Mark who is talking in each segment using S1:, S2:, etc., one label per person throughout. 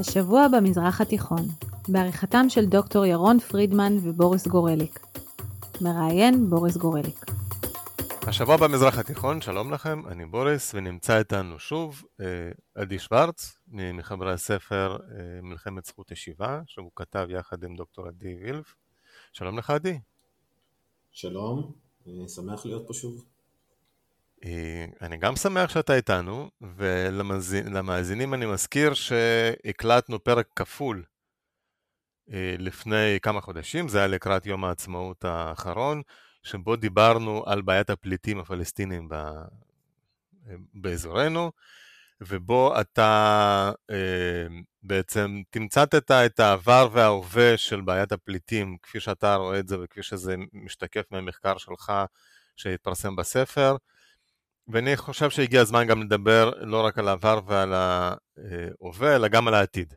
S1: השבוע במזרח התיכון, בעריכתם של דוקטור ירון פרידמן ובוריס גורליק. מראיין בוריס גורליק.
S2: השבוע במזרח התיכון, שלום לכם, אני בוריס, ונמצא איתנו שוב אה, עדי שוורץ, מחברי הספר אה, מלחמת זכות השיבה, שהוא כתב יחד עם דוקטור עדי וילף. שלום לך עדי.
S3: שלום, אני שמח להיות פה שוב.
S2: אה, אני גם שמח שאתה איתנו, ולמאזינים אני מזכיר שהקלטנו פרק כפול לפני כמה חודשים, זה היה לקראת יום העצמאות האחרון, שבו דיברנו על בעיית הפליטים הפלסטינים באזורנו, ובו אתה אה, בעצם תמצתת את העבר וההווה של בעיית הפליטים, כפי שאתה רואה את זה וכפי שזה משתקף מהמחקר שלך שהתפרסם בספר. ואני חושב שהגיע הזמן גם לדבר לא רק על העבר ועל ההווה, אלא גם על העתיד.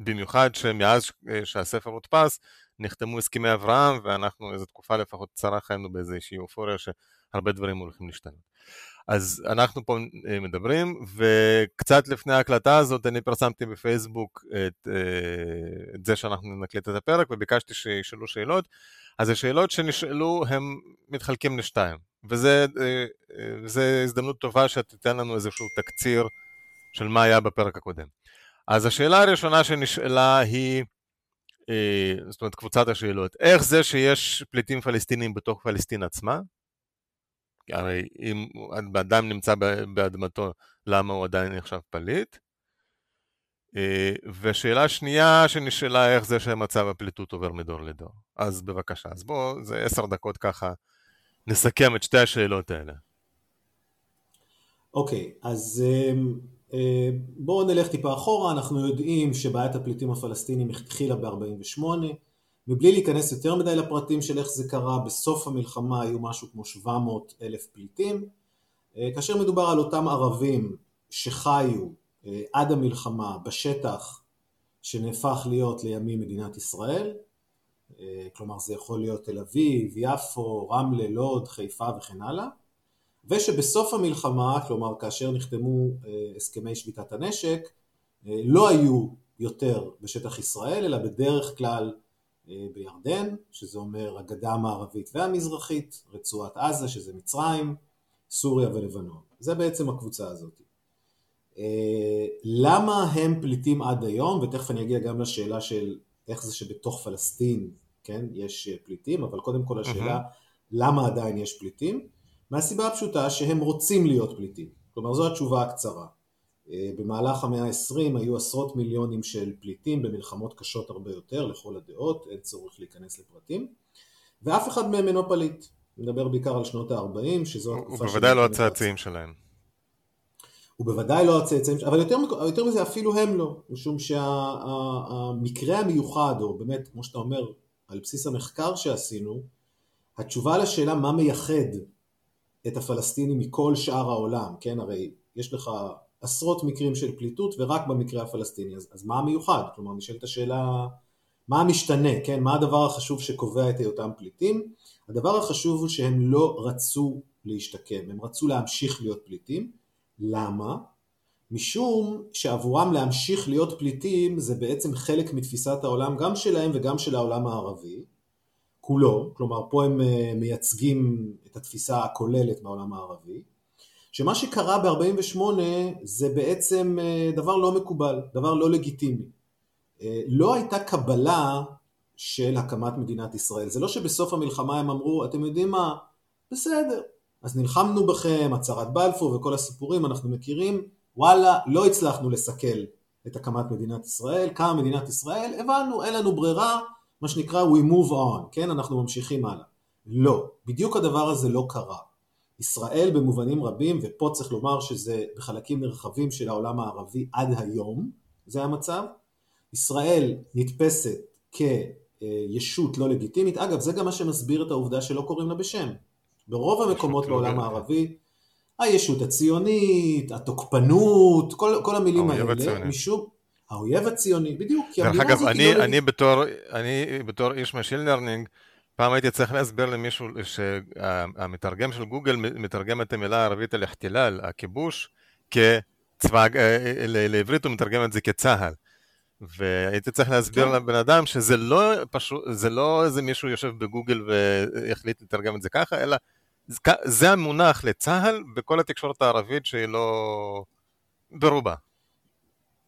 S2: במיוחד שמאז שהספר הודפס, נחתמו הסכמי אברהם, ואנחנו איזו תקופה לפחות קצרה חיינו באיזושהי אופוריה שהרבה דברים הולכים להשתנות. אז אנחנו פה אה, מדברים, וקצת לפני ההקלטה הזאת אני פרסמתי בפייסבוק את, אה, את זה שאנחנו נקליט את הפרק, וביקשתי שישאלו שאלות. אז השאלות שנשאלו הם מתחלקים לשתיים, וזה אה, הזדמנות טובה שתיתן לנו איזשהו תקציר של מה היה בפרק הקודם. אז השאלה הראשונה שנשאלה היא, זאת אומרת קבוצת השאלות, איך זה שיש פליטים פלסטינים בתוך פלסטין עצמה? הרי אם אדם נמצא באדמתו, למה הוא עדיין נחשב פליט? אה, ושאלה שנייה שנשאלה, איך זה שמצב הפליטות עובר מדור לדור. אז בבקשה, אז בואו, זה עשר דקות ככה, נסכם את שתי השאלות האלה.
S3: אוקיי, okay, אז אמ, אה, בואו נלך טיפה אחורה, אנחנו יודעים שבעיית הפליטים הפלסטינים התחילה ב-48' מבלי להיכנס יותר מדי לפרטים של איך זה קרה, בסוף המלחמה היו משהו כמו 700 אלף פליטים, אה, כאשר מדובר על אותם ערבים שחיו אה, עד המלחמה בשטח שנהפך להיות לימים מדינת ישראל, כלומר זה יכול להיות תל אביב, יפו, רמלה, לוד, חיפה וכן הלאה, ושבסוף המלחמה, כלומר כאשר נחתמו הסכמי שביתת הנשק, לא היו יותר בשטח ישראל, אלא בדרך כלל אה, בירדן, שזה אומר הגדה המערבית והמזרחית, רצועת עזה, שזה מצרים, סוריה ולבנון. זה בעצם הקבוצה הזאת. אה, למה הם פליטים עד היום, ותכף אני אגיע גם לשאלה של איך זה שבתוך פלסטין, כן, יש אה, פליטים, אבל קודם כל השאלה למה עדיין יש פליטים, מהסיבה הפשוטה שהם רוצים להיות פליטים. כלומר זו התשובה הקצרה. אה, במהלך המאה ה-20 היו עשרות מיליונים של פליטים במלחמות קשות הרבה יותר לכל הדעות, אין צורך להיכנס לפרטים, ואף אחד מהם אינו פליט. נדבר בעיקר על שנות ה-40, שזו
S2: התקופה... הוא בוודאי לא הצאצאים שלהם.
S3: הוא בוודאי לא הצאצאים, אבל יותר, יותר מזה אפילו הם לא, משום שהמקרה שה, המיוחד, או באמת, כמו שאתה אומר, על בסיס המחקר שעשינו, התשובה לשאלה מה מייחד את הפלסטינים מכל שאר העולם, כן, הרי יש לך עשרות מקרים של פליטות ורק במקרה הפלסטיני, אז, אז מה המיוחד? כלומר נשאלת השאלה מה המשתנה, כן? מה הדבר החשוב שקובע את היותם פליטים? הדבר החשוב הוא שהם לא רצו להשתקם, הם רצו להמשיך להיות פליטים. למה? משום שעבורם להמשיך להיות פליטים זה בעצם חלק מתפיסת העולם גם שלהם וגם של העולם הערבי, כולו, כלומר פה הם אה, מייצגים את התפיסה הכוללת מהעולם הערבי, שמה שקרה ב-48 זה בעצם אה, דבר לא מקובל, דבר לא לגיטימי. אה, לא הייתה קבלה של הקמת מדינת ישראל. זה לא שבסוף המלחמה הם אמרו, אתם יודעים מה, בסדר, אז נלחמנו בכם, הצהרת בלפור וכל הסיפורים אנחנו מכירים, וואלה, לא הצלחנו לסכל את הקמת מדינת ישראל, קמה מדינת ישראל, הבנו, אין לנו ברירה, מה שנקרא we move on, כן, אנחנו ממשיכים הלאה. לא, בדיוק הדבר הזה לא קרה. ישראל במובנים רבים, ופה צריך לומר שזה בחלקים נרחבים של העולם הערבי עד היום, זה המצב, ישראל נתפסת כישות לא לגיטימית, אגב זה גם מה שמסביר את העובדה שלא קוראים לה בשם. ברוב המקומות בעולם הערבי, הישות הציונית, התוקפנות, כל, כל המילים האלה, הציוני. משום, האויב הציוני, בדיוק,
S2: כי דרך אגב, אני, לא אני, בתור, אני בתור איש machine learning, פעם הייתי צריך להסביר למישהו שהמתרגם של גוגל מתרגם את המילה הערבית الاحتلال, הכיבוש, כצבא, אה, לעברית הוא מתרגם את זה כצה"ל. והייתי צריך להסביר כן. לבן אדם שזה לא פשוט, זה לא איזה מישהו יושב בגוגל והחליט לתרגם את זה ככה, אלא זה המונח לצה"ל בכל התקשורת הערבית שהיא לא ברובה.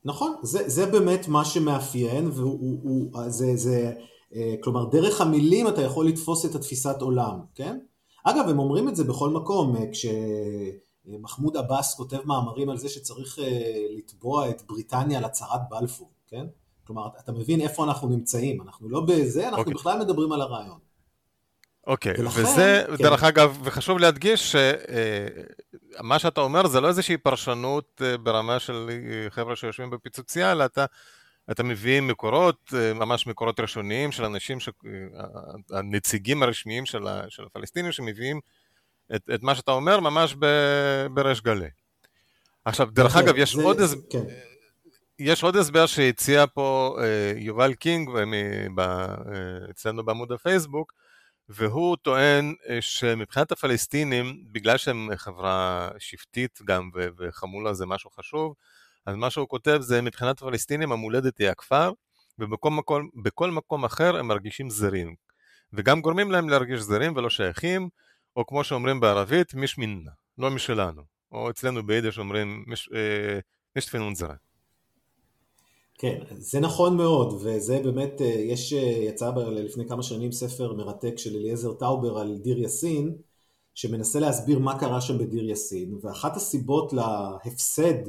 S3: נכון, זה, זה באמת מה שמאפיין, וזה, זה, אה, כלומר דרך המילים אתה יכול לתפוס את התפיסת עולם, כן? אגב, הם אומרים את זה בכל מקום, אה, כשמחמוד עבאס כותב מאמרים על זה שצריך אה, לתבוע את בריטניה על הצהרת בלפור, כן? כלומר, אתה מבין איפה אנחנו נמצאים, אנחנו לא בזה, אנחנו okay. אוקיי. בכלל מדברים על הרעיון.
S2: אוקיי, ולכן, וזה, כן. דרך אגב, וחשוב להדגיש שמה שאתה אומר זה לא איזושהי פרשנות ברמה של חבר'ה שיושבים בפיצוצייה, אלא אתה אתה מביא מקורות, אה, ממש מקורות ראשוניים של אנשים, ש... אה, הנציגים הרשמיים של, ה... של הפלסטינים שמביאים את, את מה שאתה אומר ממש ב... בריש גלי. עכשיו, דרך אגב, יש זה, עוד. כן. יש עוד הסבר שהציע פה אה, יובל קינג אצלנו בעמוד הפייסבוק, והוא טוען שמבחינת הפלסטינים, בגלל שהם חברה שבטית גם, וחמולה זה משהו חשוב, אז מה שהוא כותב זה מבחינת הפלסטינים המולדת היא הכפר, ובכל מקום, מקום אחר הם מרגישים זרים. וגם גורמים להם להרגיש זרים ולא שייכים, או כמו שאומרים בערבית, مش منا, לא משלנו. או אצלנו ביידיש אומרים נישט פון אונזערע.
S3: כן, זה נכון מאוד, וזה באמת, אה, יש, אה, יצא לפני כמה שנים ספר מרתק של אליעזר טאובר על דיר יאסין, שמנסה להסביר מה קרה שם בדיר יאסין, ואחת הסיבות להפסד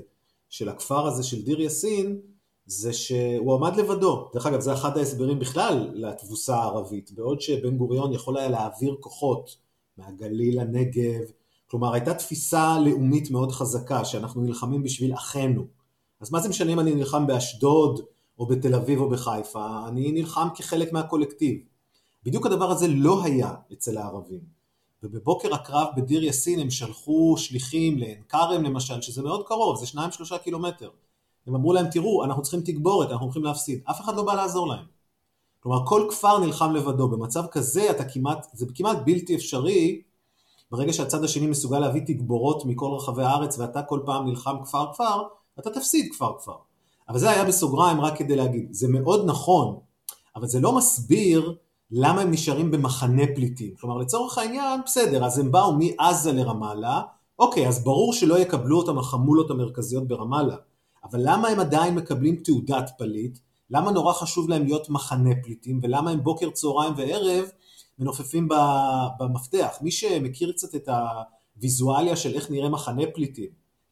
S3: של הכפר הזה של דיר יאסין זה שהוא עמד לבדו. דרך אגב, זה אחד ההסברים בכלל לתבוסה הערבית, בעוד שבן גוריון יכול היה להעביר כוחות מהגליל לנגב, כלומר הייתה תפיסה לאומית מאוד חזקה שאנחנו נלחמים בשביל אחינו. אז מה זה משנה אם אני נלחם באשדוד או בתל אביב או בחיפה, אני נלחם כחלק מהקולקטיב. בדיוק הדבר הזה לא היה אצל הערבים. ובבוקר הקרב בדיר יאסין הם שלחו שליחים לעין כרם למשל, שזה מאוד קרוב, זה שניים שלושה קילומטר. הם אמרו להם, תראו, אנחנו צריכים תגבורת, אנחנו הולכים להפסיד. אף אחד לא בא לעזור להם. כלומר, כל כפר נלחם לבדו. במצב כזה אתה כמעט, זה כמעט בלתי אפשרי, ברגע שהצד השני מסוגל להביא תגבורות מכל רחבי הארץ ואתה כל פעם נלחם כפר כפר, אתה תפסיד כפר כפר. אבל זה היה בסוגריים רק כדי להגיד, זה מאוד נכון, אבל זה לא מסביר למה הם נשארים במחנה פליטים. כלומר, לצורך העניין, בסדר, אז הם באו מעזה לרמאללה, אוקיי, אז ברור שלא יקבלו אותם החמולות המרכזיות ברמאללה, אבל למה הם עדיין מקבלים תעודת פליט? למה נורא חשוב להם להיות מחנה פליטים, ולמה הם בוקר, צהריים וערב מנופפים במפתח? מי שמכיר קצת את הוויזואליה של איך נראה מחנה פליטים,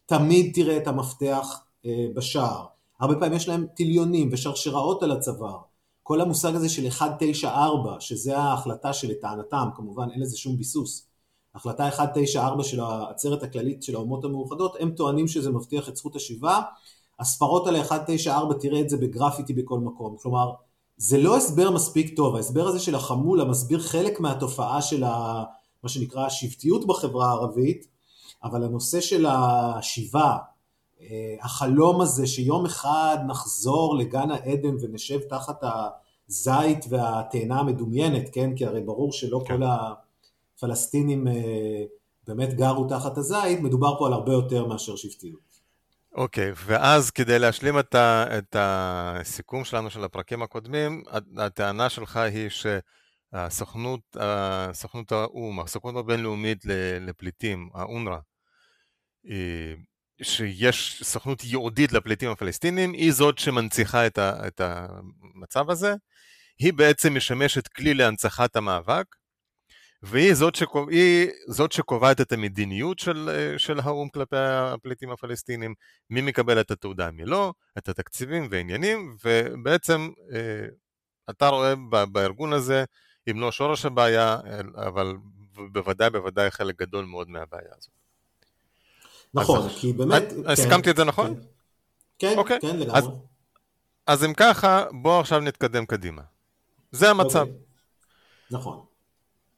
S3: תמיד תראה את המפתח אה, בשער. הרבה פעמים יש להם טיליונים ושרשראות על הצוואר. כל המושג הזה של 194, שזה ההחלטה שלטענתם, כמובן אין לזה שום ביסוס, החלטה 194 של העצרת הכללית של האומות המאוחדות, הם טוענים שזה מבטיח את זכות השיבה, הספרות על ה-194 תראה את זה בגרפיטי בכל מקום, כלומר זה לא הסבר מספיק טוב, ההסבר הזה של החמולה מסביר חלק מהתופעה של ה, מה שנקרא השבטיות בחברה הערבית, אבל הנושא של השיבה, אה, החלום הזה שיום אחד נחזור לגן העדן ונשב תחת הזית והתאנה המדומיינת, כן? כי הרי ברור שלא כן. כל הפלסטינים אה, באמת גרו תחת הזית, מדובר פה על הרבה יותר מאשר שבטיות.
S2: אוקיי, okay, ואז כדי להשלים את, ה, את הסיכום שלנו של הפרקים הקודמים, הטענה שלך היא שהסוכנות, סוכנות האו"ם, הסוכנות הבינלאומית לפליטים, האונר"א, שיש סוכנות ייעודית לפליטים הפלסטינים, היא זאת שמנציחה את, ה, את המצב הזה, היא בעצם משמשת כלי להנצחת המאבק, והיא זאת, שקוב... זאת שקובעת את המדיניות של, של האו"ם כלפי הפליטים הפלסטינים, מי מקבל את התעודה, מי לא, את התקציבים ועניינים, ובעצם אה, אתה רואה בארגון הזה, אם לא שורש הבעיה, אבל בוודאי בוודאי חלק גדול מאוד מהבעיה הזאת.
S3: נכון, אז, כי באמת...
S2: כן, הסכמתי את זה נכון?
S3: כן, כן, אוקיי. כן לגמרי. אז,
S2: אז אם ככה, בואו עכשיו נתקדם קדימה. זה המצב. אוקיי.
S3: נכון.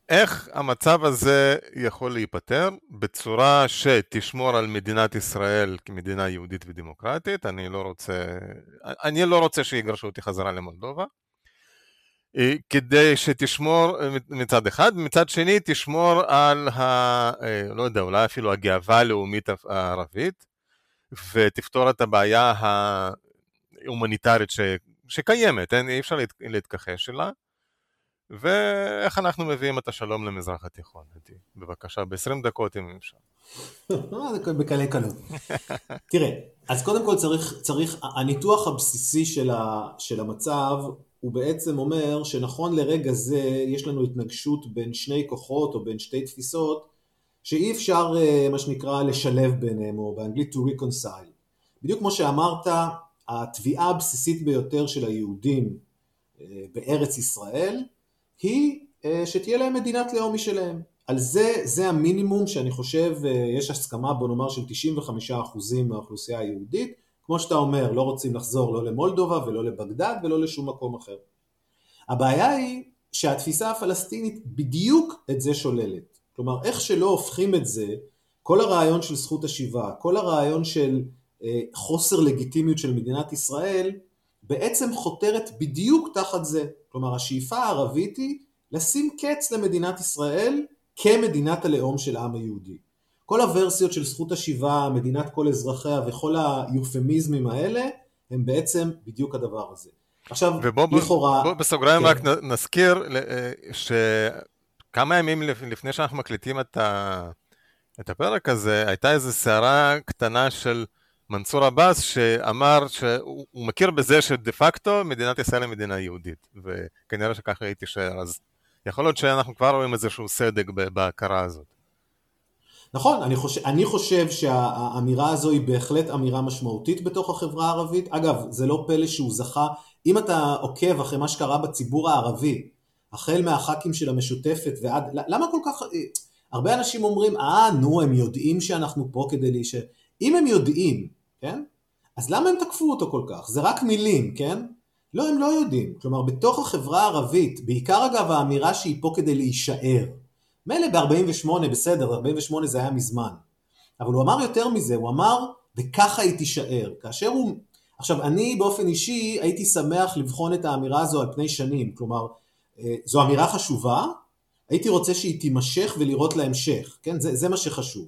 S2: איך המצב הזה יכול להיפתר? בצורה שתשמור על מדינת ישראל כמדינה יהודית ודמוקרטית, אני לא רוצה, אני לא רוצה שיגרשו אותי חזרה למולדובה, כדי שתשמור אה, מצד אחד, מצד שני תשמור על ה... אה, לא יודע, אולי אפילו הגאווה הלאומית הערבית, ותפתור את הבעיה ההומניטרית שקיימת, אין, אי אפשר להת, להתכחש אליה. ואיך אנחנו מביאים את השלום למזרח התיכון, הייתי. בבקשה, ב-20 דקות אם אפשר.
S3: זה בקלי קלות. תראה, אז קודם כל צריך, צריך הניתוח הבסיסי של, ה, של המצב הוא בעצם אומר שנכון לרגע זה יש לנו התנגשות בין שני כוחות או בין שתי תפיסות שאי אפשר אה, מה שנקרא לשלב ביניהם או באנגלית to reconcile. בדיוק כמו שאמרת, התביעה הבסיסית ביותר של היהודים אה, בארץ ישראל היא אה, שתהיה להם מדינת לאום משלהם. על זה, זה המינימום שאני חושב יש הסכמה בוא נאמר של 95% מהאוכלוסייה היהודית כמו שאתה אומר, לא רוצים לחזור לא למולדובה ולא לבגדד ולא לשום מקום אחר. הבעיה היא שהתפיסה הפלסטינית בדיוק את זה שוללת. כלומר, איך שלא הופכים את זה, כל הרעיון של זכות השיבה, כל הרעיון של אה, חוסר לגיטימיות של מדינת ישראל, בעצם חותרת בדיוק תחת זה. כלומר, השאיפה הערבית היא לשים קץ למדינת ישראל כמדינת הלאום של העם היהודי. כל הוורסיות של זכות השיבה, מדינת כל אזרחיה וכל היופמיזמים האלה, הם בעצם בדיוק הדבר הזה. עכשיו,
S2: ובוא, לכאורה... בוא בסוגריים כן. רק נזכיר אה, שכמה ימים לפני שאנחנו מקליטים את, ה... את הפרק הזה, הייתה איזו סערה קטנה של מנסור עבאס שאמר שהוא מכיר בזה שדה פקטו מדינת ישראל היא מדינה יהודית, וכנראה שככה היא תישאר, אז יכול להיות שאנחנו כבר רואים איזשהו סדק בהכרה הזאת.
S3: נכון, אני חושב, אני חושב שהאמירה הזו היא בהחלט אמירה משמעותית בתוך החברה הערבית. אגב, זה לא פלא שהוא זכה, אם אתה עוקב אחרי מה שקרה בציבור הערבי, החל מהח"כים של המשותפת ועד, למה כל כך, הרבה אנשים אומרים, אה, נו, הם יודעים שאנחנו פה כדי להישאר. אם הם יודעים, כן? אז למה הם תקפו אותו כל כך? זה רק מילים, כן? לא, הם לא יודעים. כלומר, בתוך החברה הערבית, בעיקר אגב האמירה שהיא פה כדי להישאר, מילא ב-48, בסדר, 48 זה היה מזמן. אבל הוא אמר יותר מזה, הוא אמר, וככה היא תישאר. כאשר הוא... עכשיו, אני באופן אישי הייתי שמח לבחון את האמירה הזו על פני שנים. כלומר, אה, זו אמירה חשובה, הייתי רוצה שהיא תימשך ולראות להמשך, כן? זה, זה מה שחשוב.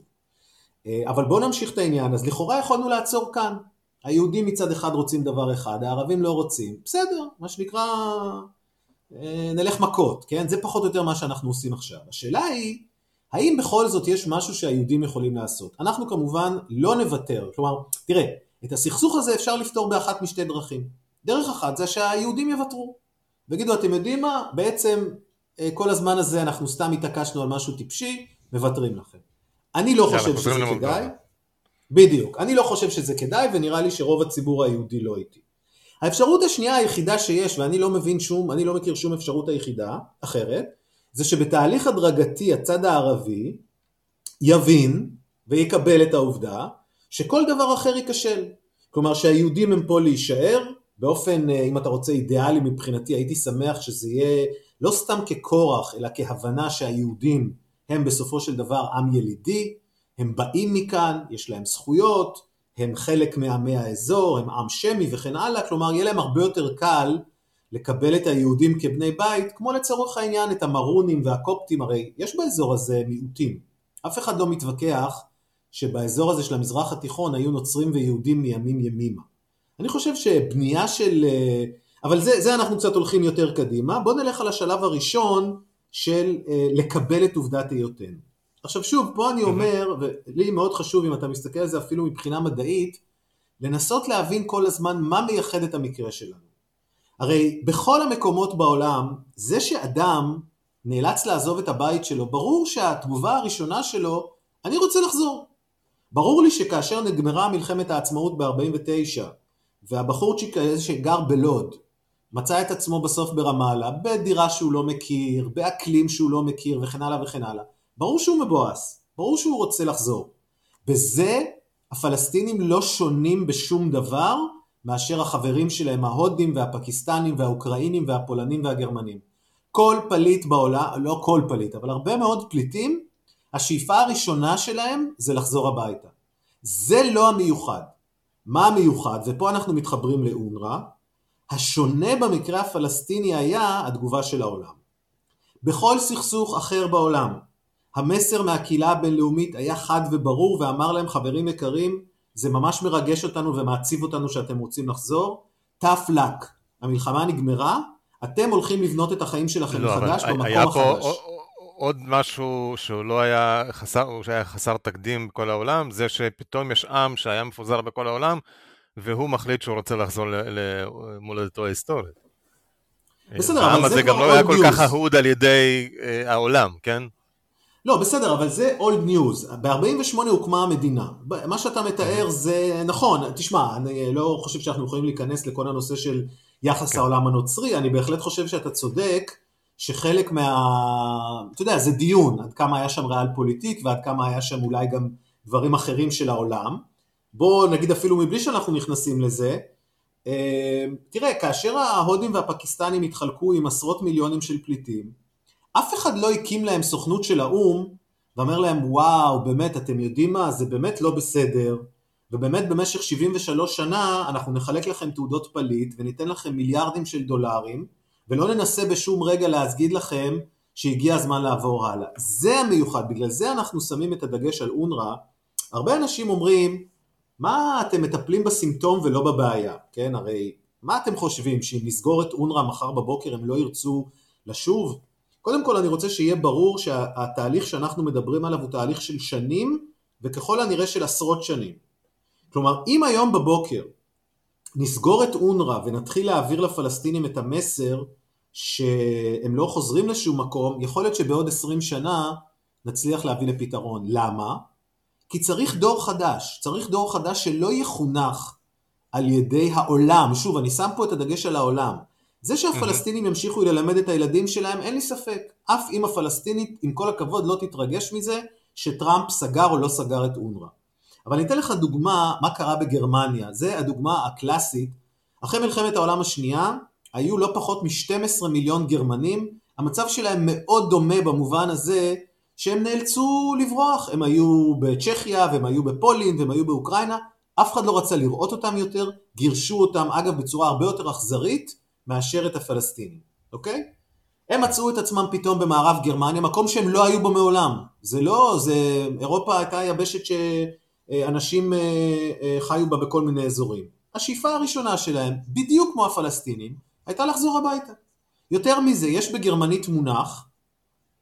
S3: אה, אבל בואו נמשיך את העניין. אז לכאורה יכולנו לעצור כאן. היהודים מצד אחד רוצים דבר אחד, הערבים לא רוצים. בסדר, מה שנקרא... אה, נלך מכות, כן? זה פחות או יותר מה שאנחנו עושים עכשיו. השאלה היא, האם בכל זאת יש משהו שהיהודים יכולים לעשות? אנחנו כמובן לא נוותר, כלומר, תראה, את הסכסוך הזה אפשר לפתור באחת משתי דרכים. דרך אחת זה שהיהודים יוותרו, ויגידו, אתם יודעים מה? בעצם אה, כל הזמן הזה אנחנו סתם התעקשנו על משהו טיפשי, מוותרים לכם. אני לא חושב שזה כדאי. בדיוק. אני לא חושב שזה כדאי, ונראה לי שרוב הציבור היהודי לא איתי. האפשרות השנייה היחידה שיש, ואני לא מבין שום, אני לא מכיר שום אפשרות היחידה אחרת, זה שבתהליך הדרגתי הצד הערבי יבין ויקבל את העובדה שכל דבר אחר ייכשל. כלומר שהיהודים הם פה להישאר, באופן, אה, אם אתה רוצה, אידיאלי מבחינתי, הייתי שמח שזה יהיה לא סתם ככורח, אלא כהבנה שהיהודים הם בסופו של דבר עם ילידי, הם באים מכאן, יש להם זכויות, הם חלק מעמי האזור, הם עם שמי וכן הלאה, כלומר יהיה להם הרבה יותר קל לקבל את היהודים כבני בית, כמו לצורך העניין את המרונים והקופטים, הרי יש באזור הזה מיעוטים. אף אחד לא מתווכח שבאזור הזה של המזרח התיכון היו נוצרים ויהודים מימים ימימה. אני חושב שבנייה של... אה, אבל זה, זה אנחנו קצת הולכים יותר קדימה. בואו נלך על השלב הראשון של אה, לקבל את עובדת היותנו. עכשיו שוב, פה אני אומר, ולי מאוד חשוב אם אתה מסתכל על זה אפילו מבחינה מדעית, לנסות להבין כל הזמן מה מייחד את המקרה שלנו. הרי בכל המקומות בעולם, זה שאדם נאלץ לעזוב את הבית שלו, ברור שהתגובה הראשונה שלו, אני רוצה לחזור. ברור לי שכאשר נגמרה מלחמת העצמאות ב-49, והבחורצ'יק הזה שגר בלוד, מצא את עצמו בסוף ברמאללה, בדירה שהוא לא מכיר, באקלים שהוא לא מכיר וכן הלאה וכן הלאה. ברור שהוא מבואס, ברור שהוא רוצה לחזור. בזה הפלסטינים לא שונים בשום דבר מאשר החברים שלהם ההודים והפקיסטנים והאוקראינים והפולנים והגרמנים. כל פליט בעולם, לא כל פליט, אבל הרבה מאוד פליטים, השאיפה הראשונה שלהם זה לחזור הביתה. זה לא המיוחד. מה המיוחד? ופה אנחנו מתחברים לאונר"א. השונה במקרה הפלסטיני היה התגובה של העולם. בכל סכסוך אחר בעולם, המסר מהקהילה הבינלאומית היה חד וברור ואמר להם חברים יקרים זה ממש מרגש אותנו ומעציב אותנו שאתם רוצים לחזור tough luck המלחמה נגמרה, אתם הולכים לבנות את החיים שלכם
S2: לא,
S3: מחדש במקום
S2: היה פה
S3: החדש.
S2: עוד משהו שהוא לא היה חסר, שהיה חסר תקדים בכל העולם, זה שפתאום יש עם שהיה מפוזר בכל העולם, והוא מחליט שהוא רוצה לחזור למולדתו ההיסטורית.
S3: בסדר, אבל
S2: העם
S3: זה
S2: הזה גם
S3: כבר
S2: לא היה כל. כך אהוד על ידי אה, העולם, כן?
S3: לא, בסדר, אבל זה old news. ב-48 הוקמה המדינה. מה שאתה מתאר זה נכון, תשמע, אני לא חושב שאנחנו יכולים להיכנס לכל הנושא של יחס
S2: כן.
S3: העולם הנוצרי, אני בהחלט חושב שאתה צודק, שחלק מה... אתה יודע, זה דיון, עד כמה היה שם ריאל פוליטיק ועד כמה היה שם אולי גם דברים אחרים של העולם. בוא נגיד אפילו מבלי שאנחנו נכנסים לזה, אה, תראה, כאשר ההודים והפקיסטנים התחלקו עם עשרות מיליונים של פליטים, אף אחד לא הקים להם סוכנות של האו"ם ואומר להם וואו באמת אתם יודעים מה זה באמת לא בסדר ובאמת במשך 73 שנה אנחנו נחלק לכם תעודות פליט וניתן לכם מיליארדים של דולרים ולא ננסה בשום רגע להגיד לכם שהגיע הזמן לעבור הלאה. זה המיוחד, בגלל זה אנחנו שמים את הדגש על אונר"א. הרבה אנשים אומרים מה אתם מטפלים בסימפטום ולא בבעיה, כן? הרי מה אתם חושבים שאם נסגור את אונר"א מחר בבוקר הם לא ירצו לשוב? קודם כל אני רוצה שיהיה ברור שהתהליך שאנחנו מדברים עליו הוא תהליך של שנים וככל הנראה של עשרות שנים. כלומר אם היום בבוקר נסגור את אונר"א ונתחיל להעביר לפלסטינים את המסר שהם לא חוזרים לשום מקום, יכול להיות שבעוד 20 שנה נצליח להביא לפתרון. למה? כי צריך דור חדש, צריך דור חדש שלא יחונך על ידי העולם, שוב אני שם פה את הדגש על העולם, זה שהפלסטינים ימשיכו ללמד את הילדים שלהם, אין לי ספק. אף אימא פלסטינית, עם כל הכבוד, לא תתרגש מזה שטראמפ סגר או לא סגר את אונר"א. אבל אני אתן לך דוגמה מה קרה בגרמניה, זה הדוגמה הקלאסית. אחרי מלחמת העולם השנייה, היו לא פחות מ-12 מיליון גרמנים, המצב שלהם מאוד דומה במובן הזה שהם נאלצו לברוח, הם היו בצ'כיה והם היו בפולין והם היו באוקראינה, אף אחד לא רצה לראות אותם יותר, גירשו אותם אגב בצורה הרבה יותר אכזרית, מאשר את הפלסטינים, אוקיי? הם מצאו את עצמם פתאום במערב גרמניה, מקום שהם לא היו בו מעולם. זה לא, זה, אירופה הייתה יבשת שאנשים אה, אה, חיו בה בכל מיני אזורים. השאיפה הראשונה שלהם, בדיוק כמו הפלסטינים, הייתה לחזור הביתה. יותר מזה, יש בגרמנית מונח,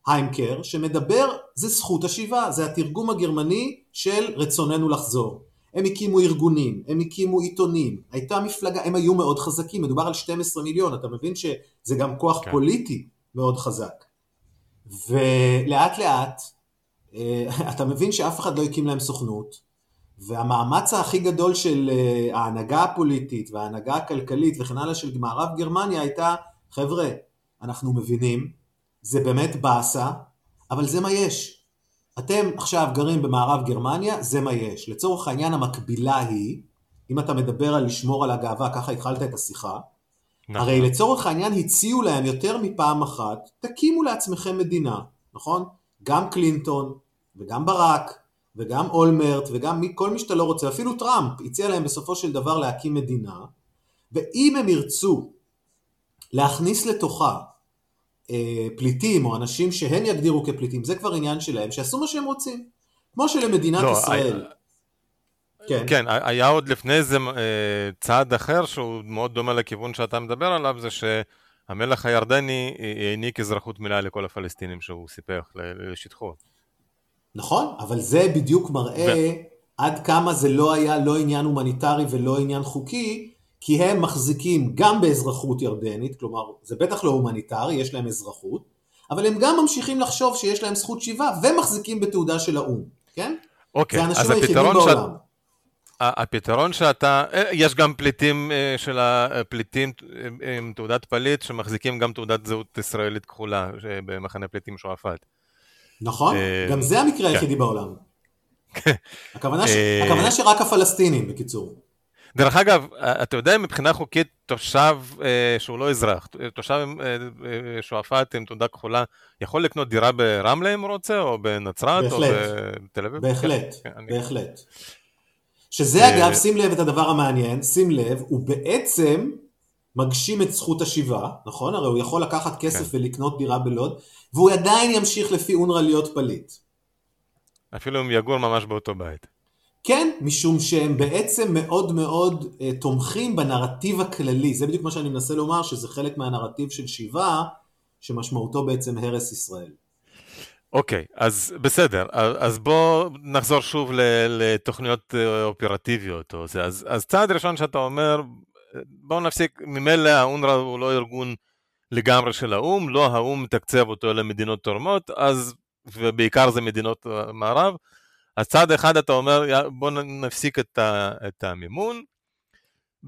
S3: היימקר, שמדבר, זה זכות השיבה, זה התרגום הגרמני של רצוננו לחזור. הם הקימו ארגונים, הם הקימו עיתונים, הייתה מפלגה, הם היו מאוד חזקים, מדובר על 12 מיליון, אתה מבין שזה גם כוח כן. פוליטי מאוד חזק. ולאט לאט, אתה מבין שאף אחד לא הקים להם סוכנות, והמאמץ הכי גדול של ההנהגה הפוליטית וההנהגה הכלכלית וכן הלאה של מערב גרמניה הייתה, חבר'ה, אנחנו מבינים, זה באמת באסה, אבל זה מה יש. אתם עכשיו גרים במערב גרמניה, זה מה יש. לצורך העניין המקבילה היא, אם אתה מדבר על לשמור על הגאווה, ככה התחלת את השיחה, נכון. הרי לצורך העניין הציעו להם יותר מפעם אחת, תקימו לעצמכם מדינה, נכון? גם קלינטון, וגם ברק, וגם אולמרט, וגם כל מי שאתה לא רוצה, אפילו טראמפ הציע להם בסופו של דבר להקים מדינה, ואם הם ירצו להכניס לתוכה פליטים או אנשים שהם יגדירו כפליטים, זה כבר עניין שלהם, שיעשו מה שהם רוצים. כמו שלמדינת לא, ישראל.
S2: I... כן. כן, היה עוד לפני זה צעד אחר שהוא מאוד דומה לכיוון שאתה מדבר עליו, זה שהמלך הירדני העניק אזרחות מלאה לכל הפלסטינים שהוא סיפח לשטחו.
S3: נכון, אבל זה בדיוק מראה ו... עד כמה זה לא היה לא עניין הומניטרי ולא עניין חוקי, כי הם מחזיקים גם באזרחות ירדנית, כלומר זה בטח לא הומניטרי, יש להם אזרחות, אבל הם גם ממשיכים לחשוב שיש להם זכות שיבה ומחזיקים בתעודה של האו"ם, כן?
S2: אוקיי, אז הפתרון בעולם. הפתרון שאתה, יש גם פליטים של הפליטים עם תעודת פליט שמחזיקים גם תעודת זהות ישראלית כחולה במחנה פליטים שועפאט.
S3: נכון, גם זה המקרה היחידי בעולם. הכוונה שרק הפלסטינים, בקיצור.
S2: דרך אגב, אתה יודע מבחינה חוקית תושב אה, שהוא לא אזרח, תושב אה, שועפאט עם תעודה כחולה, יכול לקנות דירה ברמלה אם הוא רוצה, או בנצרת,
S3: בהחלט,
S2: או בתל אביב?
S3: בהחלט, כן, בהחלט. אני... שזה אגב, שים לב את הדבר המעניין, שים לב, הוא בעצם מגשים את זכות השיבה, נכון? הרי הוא יכול לקחת כסף כן. ולקנות דירה בלוד, והוא עדיין ימשיך לפי אונר"א להיות פליט.
S2: אפילו אם יגור ממש באותו בית.
S3: כן, משום שהם בעצם מאוד מאוד uh, תומכים בנרטיב הכללי, זה בדיוק מה שאני מנסה לומר, שזה חלק מהנרטיב של שיבה, שמשמעותו בעצם הרס ישראל.
S2: אוקיי, okay, אז בסדר, אז בוא נחזור שוב לתוכניות אה, אופרטיביות. או זה. אז, אז צעד ראשון שאתה אומר, בואו נפסיק, ממילא האונר"א הוא לא ארגון לגמרי של האו"ם, לא האו"ם מתקצב אותו למדינות תורמות, אז, ובעיקר זה מדינות המערב, אז צעד אחד אתה אומר, בואו נפסיק את, ה, את המימון,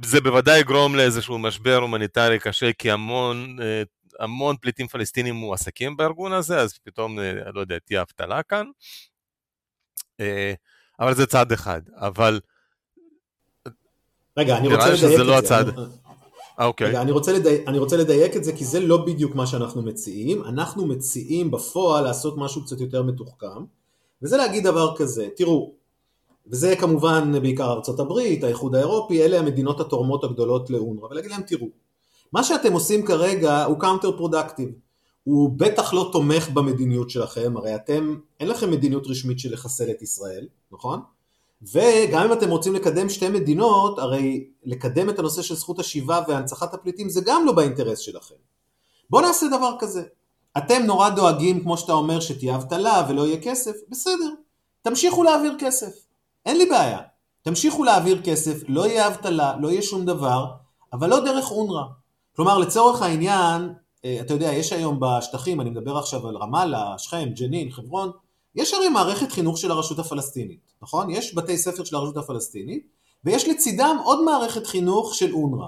S2: זה בוודאי יגרום לאיזשהו משבר הומניטרי קשה, כי המון אה, המון פליטים פלסטינים מועסקים בארגון הזה, אז פתאום, אה, לא יודע, תהיה אבטלה כאן. אה, אבל זה צעד אחד. אבל...
S3: רגע, אני רוצה לדייק
S2: לא
S3: את זה.
S2: הצעד...
S3: אה, אוקיי. רגע, אני רוצה, לדייק, אני רוצה לדייק את זה, כי זה לא בדיוק מה שאנחנו מציעים. אנחנו מציעים בפועל לעשות משהו קצת יותר מתוחכם, וזה להגיד דבר כזה, תראו, וזה כמובן בעיקר ארצות הברית, האיחוד האירופי, אלה המדינות התורמות הגדולות לאונר"א, ולהגיד להם, תראו, מה שאתם עושים כרגע הוא counterproductive. הוא בטח לא תומך במדיניות שלכם, הרי אתם, אין לכם מדיניות רשמית של לחסל את ישראל, נכון? וגם אם אתם רוצים לקדם שתי מדינות, הרי לקדם את הנושא של זכות השיבה והנצחת הפליטים זה גם לא באינטרס שלכם. בואו נעשה דבר כזה. אתם נורא דואגים, כמו שאתה אומר, שתהיה אבטלה ולא יהיה כסף, בסדר. תמשיכו להעביר כסף. אין לי בעיה. תמשיכו להעביר כסף, לא יהיה אבטלה, לא יהיה שום דבר, אבל לא דרך אונר"א. כלומר, לצורך העניין, אה, אתה יודע, יש היום בשטחים, אני מדבר עכשיו על רמאללה, שכם, ג'נין, חברון, יש הרי מערכת חינוך של הרשות הפלסטינית, נכון? יש בתי ספר של הרשות הפלסטינית, ויש לצידם עוד מערכת חינוך של אונר"א.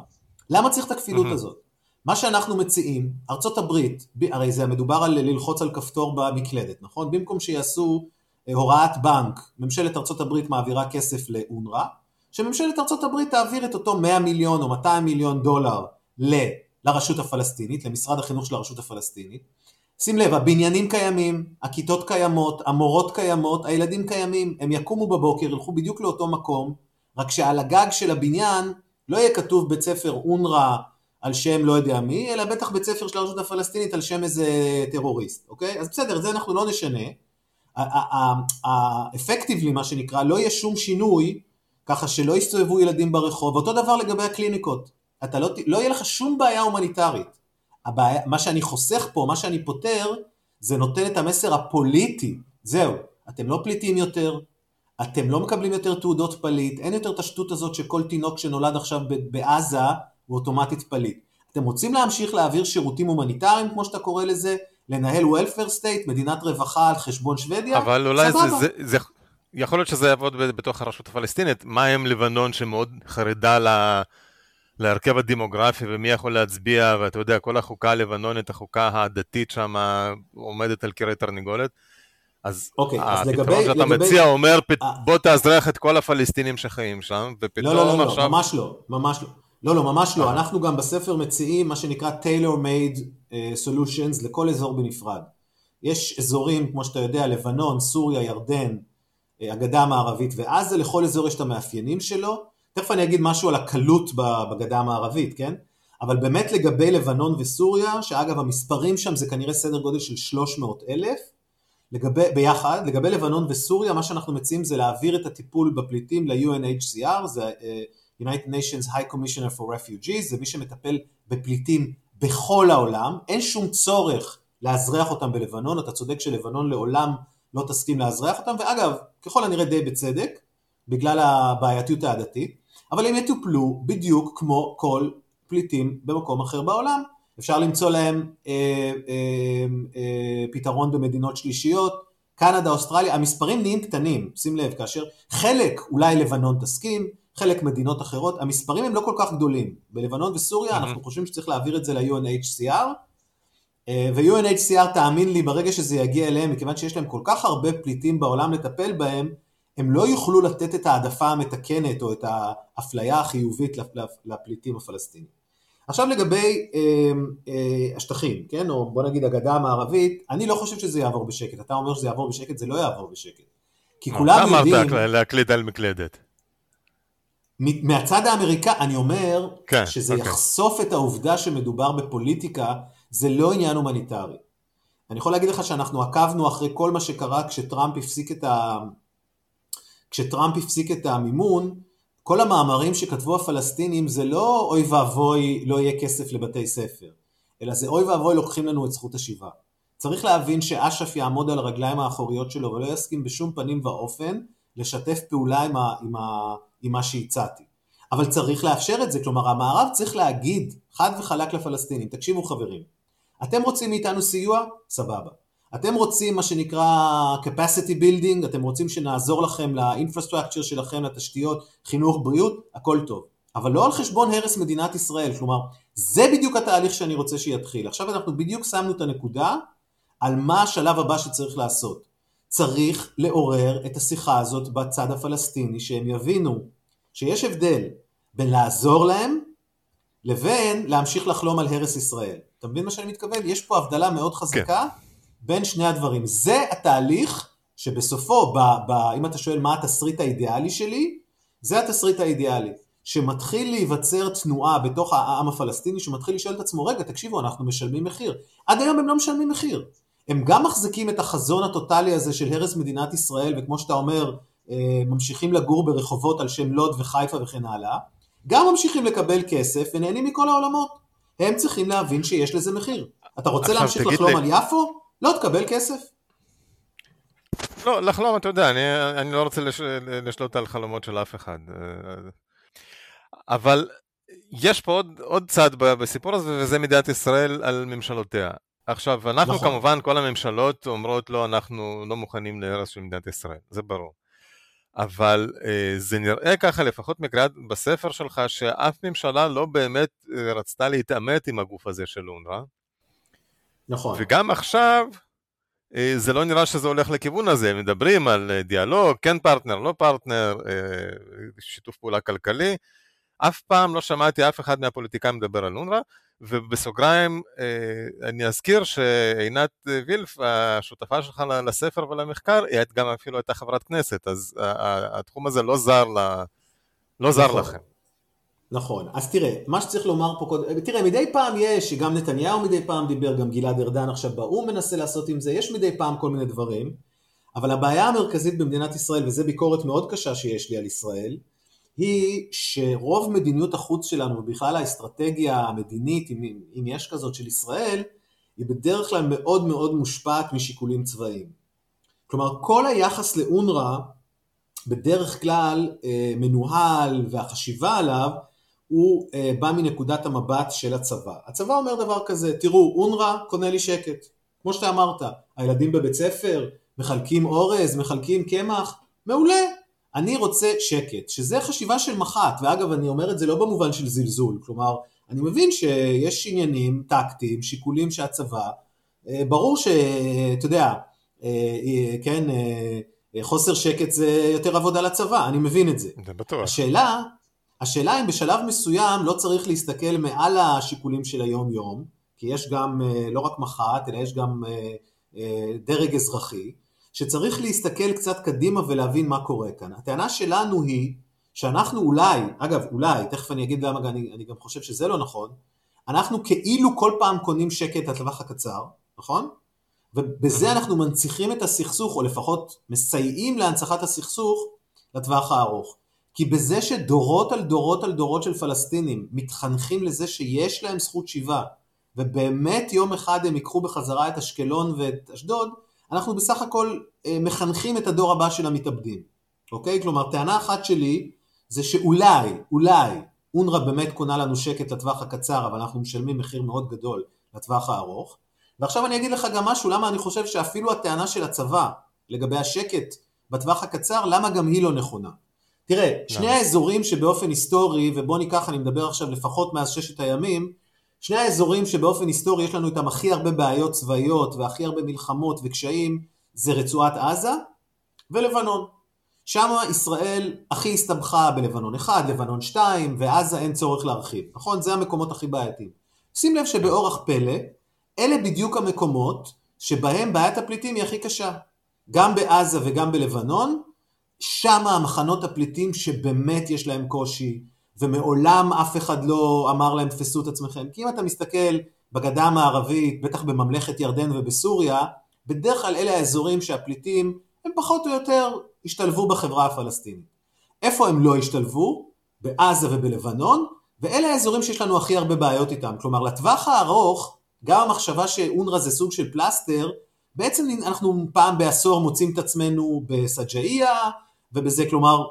S3: למה צריך את הכפילות mm-hmm. הזאת? מה שאנחנו מציעים, ארצות הברית, הרי זה מדובר על ללחוץ על כפתור במקלדת, נכון? במקום שיעשו אה, הוראת בנק, ממשלת ארצות הברית מעבירה כסף לאונר"א, שממשלת ארצות הברית תעביר את אותו 100 מיליון או 200 מיליון דולר ל, לרשות הפלסטינית, למשרד החינוך של הרשות הפלסטינית. שים לב, הבניינים קיימים, הכיתות קיימות, המורות קיימות, הילדים קיימים, הם יקומו בבוקר, ילכו בדיוק לאותו מקום, רק שעל הגג של הבניין לא יהיה כתוב בית ספר אונר"א על שם לא יודע מי, אלא בטח בית ספר של הרשות הפלסטינית על שם איזה טרוריסט, אוקיי? אז בסדר, זה אנחנו לא נשנה. האפקטיבלי, מה שנקרא, לא יהיה שום שינוי, ככה שלא יסתובבו ילדים ברחוב, אותו דבר לגבי הקליניקות. אתה לא, לא יהיה לך שום בעיה הומניטרית. הבעיה, מה שאני חוסך פה, מה שאני פותר, זה נותן את המסר הפוליטי. זהו, אתם לא פליטים יותר, אתם לא מקבלים יותר תעודות פליט, אין יותר את השטות הזאת שכל תינוק שנולד עכשיו בעזה הוא אוטומטית פליט. אתם רוצים להמשיך להעביר שירותים הומניטריים, כמו שאתה קורא לזה, לנהל welfare state, מדינת רווחה על חשבון שוודיה,
S2: אבל אולי זה, זה, זה, יכול להיות שזה יעבוד בתוך הרשות הפלסטינית. מה עם לבנון שמאוד חרדה ל... לה... להרכב הדמוגרפי ומי יכול להצביע, ואתה יודע, כל החוקה הלבנונית, החוקה הדתית שם עומדת על קרי תרנגולת. אז
S3: okay, אוקיי,
S2: הפתרון שאתה לגבי... מציע אומר, 아... בוא תאזרח את כל הפלסטינים שחיים שם, ופתאום
S3: לא, לא, לא,
S2: עכשיו...
S3: לא, ממש לא, ממש לא. לא, לא, ממש לא. אנחנו גם בספר מציעים מה שנקרא Taylor made uh, solutions לכל אזור בנפרד. יש אזורים, כמו שאתה יודע, לבנון, סוריה, ירדן, uh, הגדה המערבית ועזה, לכל אזור יש את המאפיינים שלו, תכף אני אגיד משהו על הקלות בגדה המערבית, כן? אבל באמת לגבי לבנון וסוריה, שאגב המספרים שם זה כנראה סדר גודל של 300 אלף, לגבי, ביחד, לגבי לבנון וסוריה, מה שאנחנו מציעים זה להעביר את הטיפול בפליטים ל-UNHCR, זה United Nations High Commissioner for Refugees, זה מי שמטפל בפליטים בכל העולם, אין שום צורך לאזרח אותם בלבנון, אתה צודק שלבנון לעולם לא תסכים לאזרח אותם, ואגב, ככל הנראה די בצדק, בגלל הבעייתיות העדתית, אבל הם יטופלו בדיוק כמו כל פליטים במקום אחר בעולם. אפשר למצוא להם אה, אה, אה, פתרון במדינות שלישיות, קנדה, אוסטרליה, המספרים נהיים קטנים, שים לב, כאשר חלק אולי לבנון תסכים, חלק מדינות אחרות, המספרים הם לא כל כך גדולים. בלבנון וסוריה. אנחנו חושבים שצריך להעביר את זה ל-UNHCR, אה, ו-UNHCR תאמין לי ברגע שזה יגיע אליהם, מכיוון שיש להם כל כך הרבה פליטים בעולם לטפל בהם, הם לא יוכלו לתת את העדפה המתקנת או את האפליה החיובית לפליטים הפלסטינים. עכשיו לגבי אה, אה, השטחים, כן, או בוא נגיד הגדה המערבית, אני לא חושב שזה יעבור בשקט. אתה אומר שזה יעבור בשקט, זה לא יעבור בשקט. כי כולם יודעים...
S2: אתה אמרת להקליט על מקלדת.
S3: מהצד האמריקאי, אני אומר, כן, שזה אוקיי. יחשוף את העובדה שמדובר בפוליטיקה, זה לא עניין הומניטרי. אני יכול להגיד לך שאנחנו עקבנו אחרי כל מה שקרה כשטראמפ הפסיק את ה... כשטראמפ הפסיק את המימון, כל המאמרים שכתבו הפלסטינים זה לא אוי ואבוי לא יהיה כסף לבתי ספר, אלא זה אוי ואבוי לוקחים לנו את זכות השיבה. צריך להבין שאש"ף יעמוד על הרגליים האחוריות שלו ולא יסכים בשום פנים ואופן לשתף פעולה עם, ה, עם, ה, עם מה שהצעתי. אבל צריך לאפשר את זה, כלומר המערב צריך להגיד חד וחלק לפלסטינים, תקשיבו חברים, אתם רוצים מאיתנו סיוע? סבבה. אתם רוצים מה שנקרא capacity building, אתם רוצים שנעזור לכם לאינפרסטרקצ'ר שלכם, לתשתיות, חינוך, בריאות, הכל טוב. אבל לא על חשבון הרס מדינת ישראל, כלומר, זה בדיוק התהליך שאני רוצה שיתחיל. עכשיו אנחנו בדיוק שמנו את הנקודה על מה השלב הבא שצריך לעשות. צריך לעורר את השיחה הזאת בצד הפלסטיני, שהם יבינו שיש הבדל בין לעזור להם לבין להמשיך לחלום על הרס ישראל. אתה מבין מה שאני מתכוון? יש פה הבדלה מאוד חזקה כן. בין שני הדברים. זה התהליך שבסופו, ב, ב, אם אתה שואל מה התסריט האידיאלי שלי, זה התסריט האידיאלי. שמתחיל להיווצר תנועה בתוך העם הפלסטיני, שמתחיל לשאול את עצמו, רגע, תקשיבו, אנחנו משלמים מחיר. עד היום הם לא משלמים מחיר. הם גם מחזיקים את החזון הטוטלי הזה של הרס מדינת ישראל, וכמו שאתה אומר, ממשיכים לגור ברחובות על שם לוד וחיפה וכן הלאה, גם ממשיכים לקבל כסף ונהנים מכל העולמות. הם צריכים להבין שיש לזה מחיר. אתה רוצה להמשיך לחלום לי... על יפו? לא תקבל כסף.
S2: לא, לחלום, אתה יודע, אני, אני לא רוצה לש, לשלוט על חלומות של אף אחד. אבל יש פה עוד, עוד צד בסיפור הזה, וזה מדינת ישראל על ממשלותיה. עכשיו, אנחנו נכון. כמובן, כל הממשלות אומרות לא, אנחנו לא מוכנים להרס של מדינת ישראל, זה ברור. אבל אה, זה נראה ככה, לפחות מקריאת בספר שלך, שאף ממשלה לא באמת אה, רצתה להתעמת עם הגוף הזה של אונר"א.
S3: נכון.
S2: וגם עכשיו, אה, זה לא נראה שזה הולך לכיוון הזה, הם מדברים על אה, דיאלוג, כן פרטנר, לא פרטנר, אה, שיתוף פעולה כלכלי. אף פעם לא שמעתי אף אחד מהפוליטיקאים מדבר על אונר"א, ובסוגריים אני אזכיר שעינת וילף, השותפה שלך לספר ולמחקר, היא גם אפילו הייתה חברת כנסת, אז התחום הזה לא זר, לה, לא זר נכון. לכם.
S3: נכון, אז תראה, מה שצריך לומר פה קודם, תראה, מדי פעם יש, גם נתניהו מדי פעם דיבר, גם גלעד ארדן עכשיו באו"ם מנסה לעשות עם זה, יש מדי פעם כל מיני דברים, אבל הבעיה המרכזית במדינת ישראל, וזו ביקורת מאוד קשה שיש לי על ישראל, היא שרוב מדיניות החוץ שלנו, ובכלל האסטרטגיה המדינית, אם, אם יש כזאת של ישראל, היא בדרך כלל מאוד מאוד מושפעת משיקולים צבאיים. כלומר, כל היחס לאונר"א בדרך כלל אה, מנוהל והחשיבה עליו הוא אה, בא מנקודת המבט של הצבא. הצבא אומר דבר כזה, תראו, אונר"א קונה לי שקט. כמו שאתה אמרת, הילדים בבית ספר מחלקים אורז, מחלקים קמח, מעולה. אני רוצה שקט, שזה חשיבה של מח"ט, ואגב אני אומר את זה לא במובן של זלזול, כלומר אני מבין שיש עניינים טקטיים, שיקולים שהצבא, אה, ברור שאתה יודע, אה, כן, חוסר שקט זה יותר עבודה לצבא, אני מבין את זה.
S2: זה בטוח.
S3: השאלה, השאלה אם בשלב מסוים לא צריך להסתכל מעל השיקולים של היום יום, כי יש גם אה, לא רק מח"ט, אלא יש גם אה, אה, דרג אזרחי, שצריך להסתכל קצת קדימה ולהבין מה קורה כאן. הטענה שלנו היא שאנחנו אולי, אגב אולי, תכף אני אגיד למה אני, אני גם חושב שזה לא נכון, אנחנו כאילו כל פעם קונים שקט לטווח הקצר, נכון? ובזה אנחנו מנציחים את הסכסוך, או לפחות מסייעים להנצחת הסכסוך לטווח הארוך. כי בזה שדורות על דורות על דורות של פלסטינים מתחנכים לזה שיש להם זכות שיבה, ובאמת יום אחד הם ייקחו בחזרה את אשקלון ואת אשדוד, אנחנו בסך הכל אה, מחנכים את הדור הבא של המתאבדים, אוקיי? כלומר, טענה אחת שלי זה שאולי, אולי, אונר"א באמת קונה לנו שקט לטווח הקצר, אבל אנחנו משלמים מחיר מאוד גדול לטווח הארוך. ועכשיו אני אגיד לך גם משהו, למה אני חושב שאפילו הטענה של הצבא לגבי השקט בטווח הקצר, למה גם היא לא נכונה. תראה, שני האזורים שבאופן היסטורי, ובוא ניקח, אני מדבר עכשיו לפחות מאז ששת הימים, שני האזורים שבאופן היסטורי יש לנו איתם הכי הרבה בעיות צבאיות והכי הרבה מלחמות וקשיים, זה רצועת עזה ולבנון. שם ישראל הכי הסתבכה בלבנון 1, לבנון 2, ועזה אין צורך להרחיב, נכון? זה המקומות הכי בעייתיים. שים לב שבאורח פלא, אלה בדיוק המקומות שבהם בעיית הפליטים היא הכי קשה. גם בעזה וגם בלבנון, שם המחנות הפליטים שבאמת יש להם קושי, ומעולם אף אחד לא אמר להם תפסו את עצמכם. כי אם אתה מסתכל בגדה המערבית, בטח בממלכת ירדן ובסוריה, בדרך כלל אלה האזורים שהפליטים הם פחות או יותר ישתלבו בחברה הפלסטינית. איפה הם לא ישתלבו? בעזה ובלבנון, ואלה האזורים שיש לנו הכי הרבה בעיות איתם. כלומר, לטווח הארוך, גם המחשבה שאונר"א זה סוג של פלסטר, בעצם אנחנו פעם בעשור מוצאים את עצמנו בסג'אעיה ובזה, כלומר,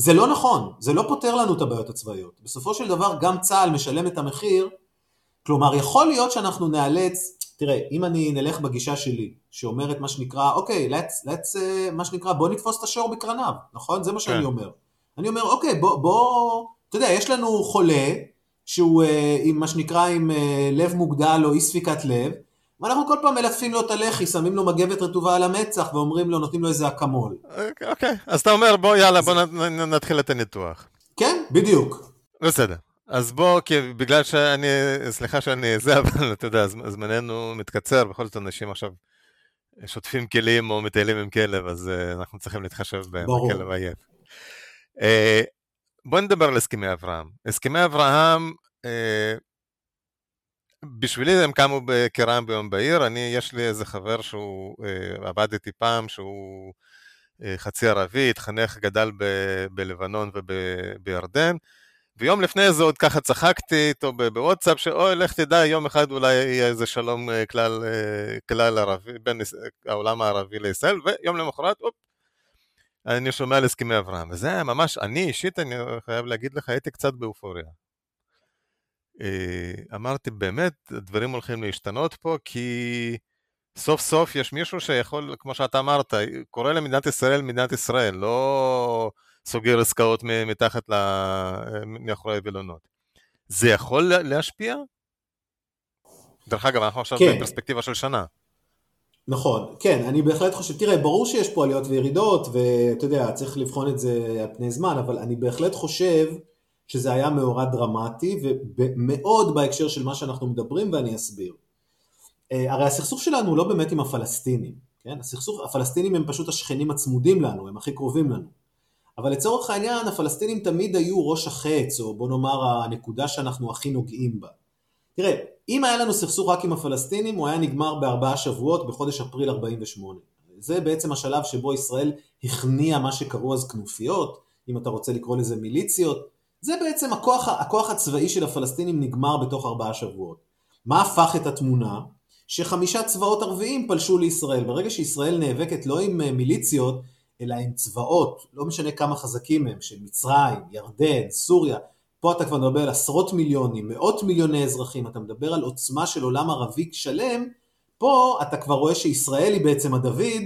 S3: זה לא נכון, זה לא פותר לנו את הבעיות הצבאיות. בסופו של דבר גם צה"ל משלם את המחיר, כלומר יכול להיות שאנחנו נאלץ, תראה, אם אני נלך בגישה שלי, שאומרת מה שנקרא, אוקיי, let's, let's, uh, מה שנקרא, בוא נתפוס את השור בקרניו, נכון? זה מה שאני כן. אומר. אני אומר, אוקיי, בוא, בוא, אתה יודע, יש לנו חולה, שהוא uh, עם מה שנקרא עם uh, לב מוגדל או אי ספיקת לב, ואנחנו כל פעם מלטפים לו את הלחי, שמים לו מגבת רטובה על המצח ואומרים לו, נותנים לו איזה אקמול.
S2: אוקיי, אז אתה אומר, בוא יאללה, בוא נתחיל את הניתוח.
S3: כן, בדיוק.
S2: בסדר. אז בוא, כי בגלל שאני, סליחה שאני זה, אבל אתה יודע, זמננו מתקצר, בכל זאת אנשים עכשיו שוטפים כלים או מטיילים עם כלב, אז uh, אנחנו צריכים להתחשב בהם. בכלב עייף. Uh, בוא נדבר על הסכמי אברהם. הסכמי אברהם, בשבילי הם קמו כרעם ביום בהיר, אני, יש לי איזה חבר שהוא, uh, עבד איתי פעם, שהוא uh, חצי ערבי, התחנך, גדל ב- בלבנון ובירדן, ויום לפני זה עוד ככה צחקתי איתו בוואטסאפ, שאוי, לך תדע, יום אחד אולי יהיה איזה שלום אה, כלל, אה, כלל ערבי, בין העולם הערבי לישראל, ויום למחרת, אופ, אני שומע על הסכמי אברהם. וזה היה ממש, אני אישית, אני חייב להגיד לך, הייתי קצת באופוריה. אה, אמרתי, באמת, דברים הולכים להשתנות פה, כי סוף סוף יש מישהו שיכול, כמו שאתה אמרת, קורא למדינת ישראל מדינת ישראל, לא... סוגר עסקאות מתחת מאחורי הווילונות. זה יכול להשפיע? דרך אגב, אנחנו עכשיו כן. בפרספקטיבה של שנה.
S3: נכון, כן, אני בהחלט חושב, תראה, ברור שיש פה עליות וירידות, ואתה יודע, צריך לבחון את זה על פני זמן, אבל אני בהחלט חושב שזה היה מאורע דרמטי, ומאוד בהקשר של מה שאנחנו מדברים, ואני אסביר. אה, הרי הסכסוך שלנו הוא לא באמת עם הפלסטינים, כן? הסכסוך, הפלסטינים הם פשוט השכנים הצמודים לנו, הם הכי קרובים לנו. אבל לצורך העניין הפלסטינים תמיד היו ראש החץ, או בוא נאמר הנקודה שאנחנו הכי נוגעים בה. תראה, אם היה לנו סכסוך רק עם הפלסטינים, הוא היה נגמר בארבעה שבועות בחודש אפריל 48. זה בעצם השלב שבו ישראל הכניעה מה שקראו אז כנופיות, אם אתה רוצה לקרוא לזה מיליציות. זה בעצם הכוח, הכוח הצבאי של הפלסטינים נגמר בתוך ארבעה שבועות. מה הפך את התמונה? שחמישה צבאות ערביים פלשו לישראל. ברגע שישראל נאבקת לא עם אה, מיליציות, אלא עם צבאות, לא משנה כמה חזקים הם, של מצרים, ירדן, סוריה, פה אתה כבר מדבר על עשרות מיליונים, מאות מיליוני אזרחים, אתה מדבר על עוצמה של עולם ערבי שלם, פה אתה כבר רואה שישראל היא בעצם הדוד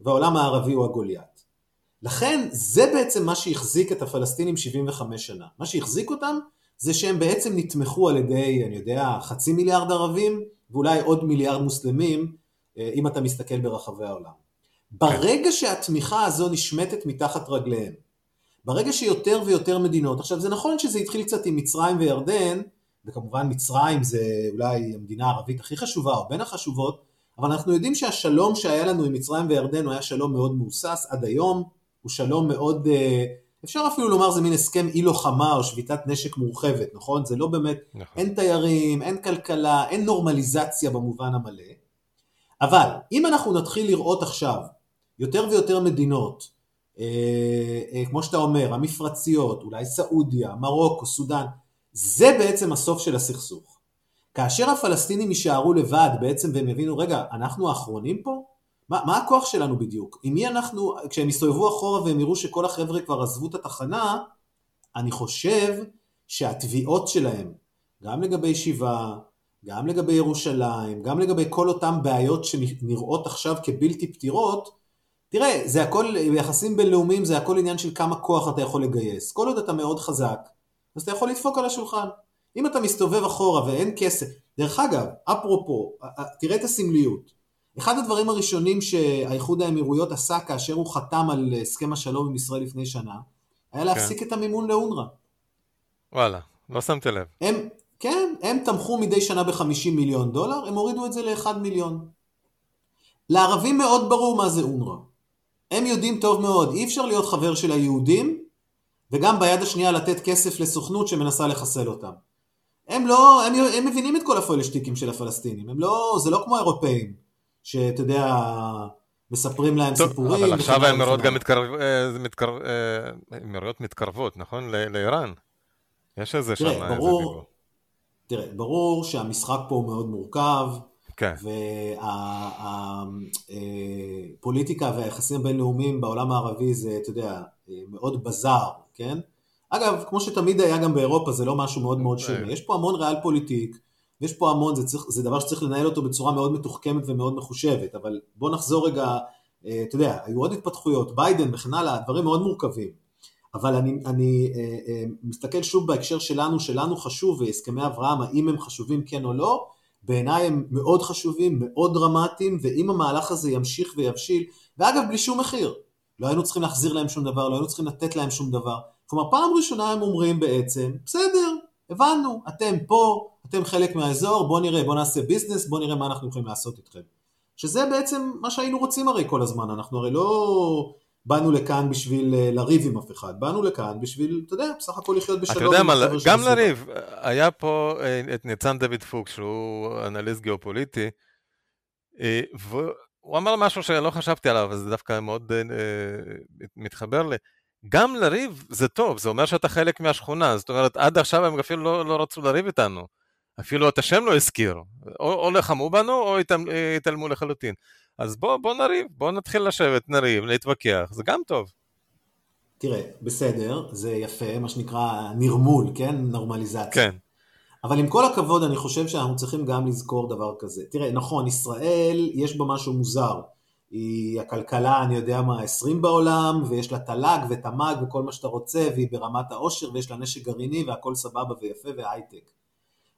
S3: והעולם הערבי הוא הגוליית. לכן זה בעצם מה שהחזיק את הפלסטינים 75 שנה. מה שהחזיק אותם זה שהם בעצם נתמכו על ידי, אני יודע, חצי מיליארד ערבים ואולי עוד מיליארד מוסלמים, אה, אם אתה מסתכל ברחבי העולם. ברגע שהתמיכה הזו נשמטת מתחת רגליהם, ברגע שיותר ויותר מדינות, עכשיו זה נכון שזה התחיל קצת עם מצרים וירדן, וכמובן מצרים זה אולי המדינה הערבית הכי חשובה או בין החשובות, אבל אנחנו יודעים שהשלום שהיה לנו עם מצרים וירדן הוא היה שלום מאוד מהוסס עד היום, הוא שלום מאוד, אה, אפשר אפילו לומר זה מין הסכם אי לוחמה או שביתת נשק מורחבת, נכון? זה לא באמת, נכון. אין תיירים, אין כלכלה, אין נורמליזציה במובן המלא, אבל אם אנחנו נתחיל לראות עכשיו יותר ויותר מדינות, אה, אה, כמו שאתה אומר, המפרציות, אולי סעודיה, מרוקו, סודאן, זה בעצם הסוף של הסכסוך. כאשר הפלסטינים יישארו לבד בעצם והם יבינו, רגע, אנחנו האחרונים פה? מה, מה הכוח שלנו בדיוק? עם מי אנחנו, כשהם יסתובבו אחורה והם יראו שכל החבר'ה כבר עזבו את התחנה, אני חושב שהתביעות שלהם, גם לגבי שיבה, גם לגבי ירושלים, גם לגבי כל אותן בעיות שנראות עכשיו כבלתי פתירות, תראה, זה הכל, ביחסים בינלאומיים זה הכל עניין של כמה כוח אתה יכול לגייס. כל עוד אתה מאוד חזק, אז אתה יכול לדפוק על השולחן. אם אתה מסתובב אחורה ואין כסף, דרך אגב, אפרופו, תראה את הסמליות. אחד הדברים הראשונים שהאיחוד האמירויות עשה כאשר הוא חתם על הסכם השלום עם ישראל לפני שנה, היה להפסיק כן. את המימון לאונר"א.
S2: וואלה, לא שמתי לב.
S3: הם, כן, הם תמכו מדי שנה ב-50 מיליון דולר, הם הורידו את זה ל-1 מיליון. לערבים מאוד ברור מה זה אונר"א. הם יודעים טוב מאוד, אי אפשר להיות חבר של היהודים וגם ביד השנייה לתת כסף לסוכנות שמנסה לחסל אותם. הם לא, הם, הם מבינים את כל הפוילשטיקים של הפלסטינים, הם לא, זה לא כמו האירופאים, שאתה יודע, מספרים להם
S2: טוב,
S3: סיפורים.
S2: אבל עכשיו האמירויות גם. מתקרב- אה, מתקרב- אה, מתקרבות, נכון? לאיראן. יש איזה שם
S3: תראה,
S2: איזה
S3: ברור,
S2: דיבור.
S3: תראה, ברור שהמשחק פה הוא מאוד מורכב,
S2: כן.
S3: והפוליטיקה והיחסים הבינלאומיים בעולם הערבי זה, אתה יודע, מאוד בזאר, כן? אגב, כמו שתמיד היה גם באירופה, זה לא משהו מאוד מאוד שונה. יש פה המון ריאל פוליטיק, ויש פה המון, זה, צריך, זה דבר שצריך לנהל אותו בצורה מאוד מתוחכמת ומאוד מחושבת, אבל בוא נחזור רגע, אה, אתה יודע, היו עוד התפתחויות, ביידן וכן הלאה, דברים מאוד מורכבים. אבל אני, אני אה, אה, מסתכל שוב בהקשר שלנו, שלנו חשוב, והסכמי אברהם, האם הם חשובים כן או לא, בעיניי הם מאוד חשובים, מאוד דרמטיים, ואם המהלך הזה ימשיך ויבשיל, ואגב, בלי שום מחיר, לא היינו צריכים להחזיר להם שום דבר, לא היינו צריכים לתת להם שום דבר. כלומר, פעם ראשונה הם אומרים בעצם, בסדר, הבנו, אתם פה, אתם חלק מהאזור, בואו נראה, בואו נעשה ביזנס, בואו נראה מה אנחנו יכולים לעשות איתכם. שזה בעצם מה שהיינו רוצים הרי כל הזמן, אנחנו הרי לא באנו לכאן בשביל אה, לריב עם אף אחד, באנו לכאן בשביל, אתה יודע, בסך הכל לחיות בשלום.
S2: אתה יודע מה, גם. לריב, היה פה אה, את ניצן דוד פוקס, שהוא אנליסט גיאופוליטי, אה, והוא אמר משהו שלא חשבתי עליו, זה דווקא מאוד מתחבר לי. גם לריב זה טוב, זה אומר שאתה חלק מהשכונה, זאת אומרת, עד עכשיו הם אפילו לא, לא רצו לריב איתנו. אפילו את השם לא הזכירו. או, או לחמו בנו, או אה, התעלמו לחלוטין. אז בוא, בוא נריב, בוא נתחיל לשבת, נריב, להתווכח, זה גם טוב.
S3: תראה, בסדר, זה יפה, מה שנקרא נרמול, כן? נורמליזציה.
S2: כן.
S3: אבל עם כל הכבוד, אני חושב שאנחנו צריכים גם לזכור דבר כזה. תראה, נכון, ישראל, יש בה משהו מוזר. היא הכלכלה, אני יודע מה, 20 בעולם, ויש לה תל"ג ותמ"ג וכל מה שאתה רוצה, והיא ברמת העושר, ויש לה נשק גרעיני, והכל סבבה ויפה והייטק.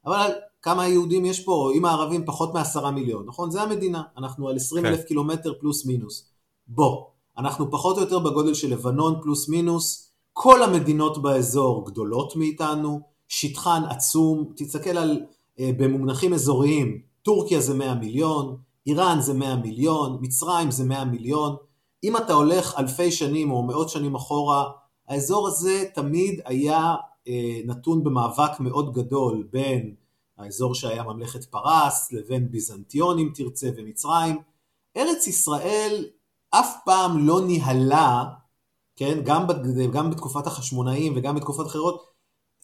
S3: אבל כמה יהודים יש פה, אם הערבים פחות מעשרה מיליון, נכון? זה המדינה, אנחנו על 20 אלף
S2: כן.
S3: קילומטר פלוס מינוס. בוא, אנחנו פחות או יותר בגודל של לבנון פלוס מינוס, כל המדינות באזור גדולות מאיתנו, שטחן עצום, תסתכל על, אה, במונחים אזוריים, טורקיה זה 100 מיליון, איראן זה 100 מיליון, מצרים זה 100 מיליון, אם אתה הולך אלפי שנים או מאות שנים אחורה, האזור הזה תמיד היה נתון במאבק מאוד גדול בין האזור שהיה ממלכת פרס לבין ביזנטיון אם תרצה ומצרים. ארץ ישראל אף פעם לא ניהלה, כן, גם, גם בתקופת החשמונאים וגם בתקופות אחרות,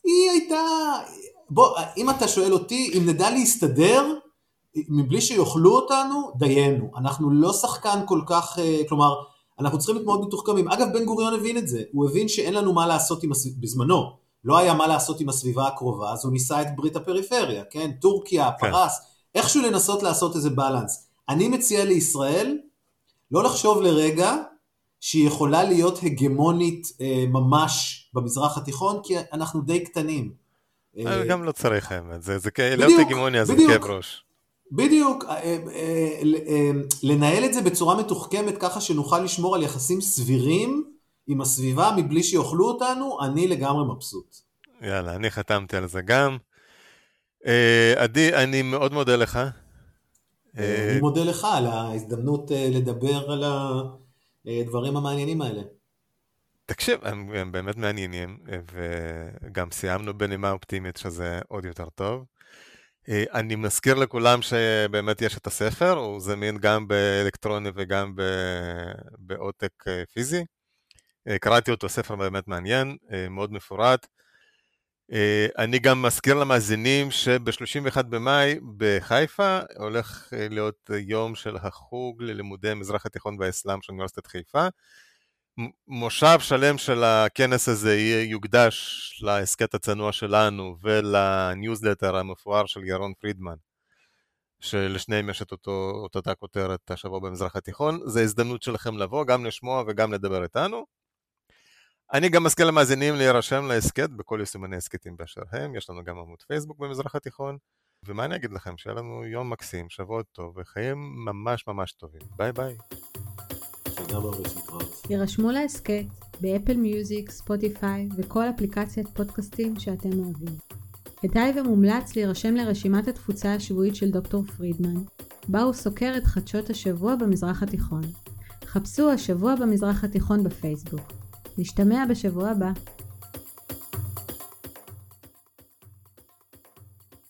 S3: היא הייתה, בוא, אם אתה שואל אותי, אם נדע להסתדר, מבלי שיאכלו אותנו, דיינו. אנחנו לא שחקן כל כך, אה, כלומר, אנחנו צריכים להיות מאוד מתוחכמים. אגב, בן גוריון הבין את זה, הוא הבין שאין לנו מה לעשות עם בזמנו, לא היה מה לעשות עם הסביבה הקרובה, אז הוא ניסה את ברית הפריפריה, כן? טורקיה,
S2: כן.
S3: פרס, איכשהו לנסות לעשות איזה בלנס. אני מציע לישראל לא לחשוב לרגע שהיא יכולה להיות הגמונית אה, ממש במזרח התיכון, כי אנחנו די קטנים. אה,
S2: גם לא צריך האמת, זה, זה להיות הגמוניה זה. כאב ראש.
S3: בדיוק, אה, אה, אה, אה, לנהל את זה בצורה מתוחכמת ככה שנוכל לשמור על יחסים סבירים עם הסביבה מבלי שיאכלו אותנו, אני לגמרי מבסוט.
S2: יאללה, אני חתמתי על זה גם. אה, עדי, אני מאוד מודה לך. אה,
S3: אני מודה לך על ההזדמנות אה, לדבר על הדברים המעניינים האלה.
S2: תקשיב, הם, הם באמת מעניינים, וגם סיימנו בנימה אופטימית שזה עוד יותר טוב. אני מזכיר לכולם שבאמת יש את הספר, הוא זמין גם באלקטרוני וגם בעותק פיזי. אה, קראתי אותו, ספר באמת מעניין, אה, מאוד מפורט. אה, אני גם מזכיר למאזינים שב-31 במאי בחיפה הולך להיות יום של החוג ללימודי המזרח התיכון והאסלאם של אוניברסיטת חיפה. מושב שלם של הכנס הזה יוקדש להסכת הצנוע שלנו ולניוזלטר המפואר של ירון פרידמן, שלשניהם יש את אותו, אותה כותרת השבוע במזרח התיכון. זו הזדמנות שלכם לבוא, גם לשמוע וגם לדבר איתנו. אני גם מזכיר למאזינים להירשם להסכת בכל יישומני הסכתים באשר הם, יש לנו גם עמוד פייסבוק במזרח התיכון, ומה אני אגיד לכם, שיהיה לנו יום מקסים, שבוע טוב וחיים ממש ממש טובים. ביי ביי.
S1: הירשמו להסכת באפל מיוזיק, ספוטיפיי וכל אפליקציית פודקאסטים שאתם אוהבים. כדאי ומומלץ להירשם לרשימת התפוצה השבועית של דוקטור פרידמן, בה הוא סוקר את חדשות השבוע במזרח התיכון. חפשו השבוע במזרח התיכון בפייסבוק. נשתמע בשבוע הבא.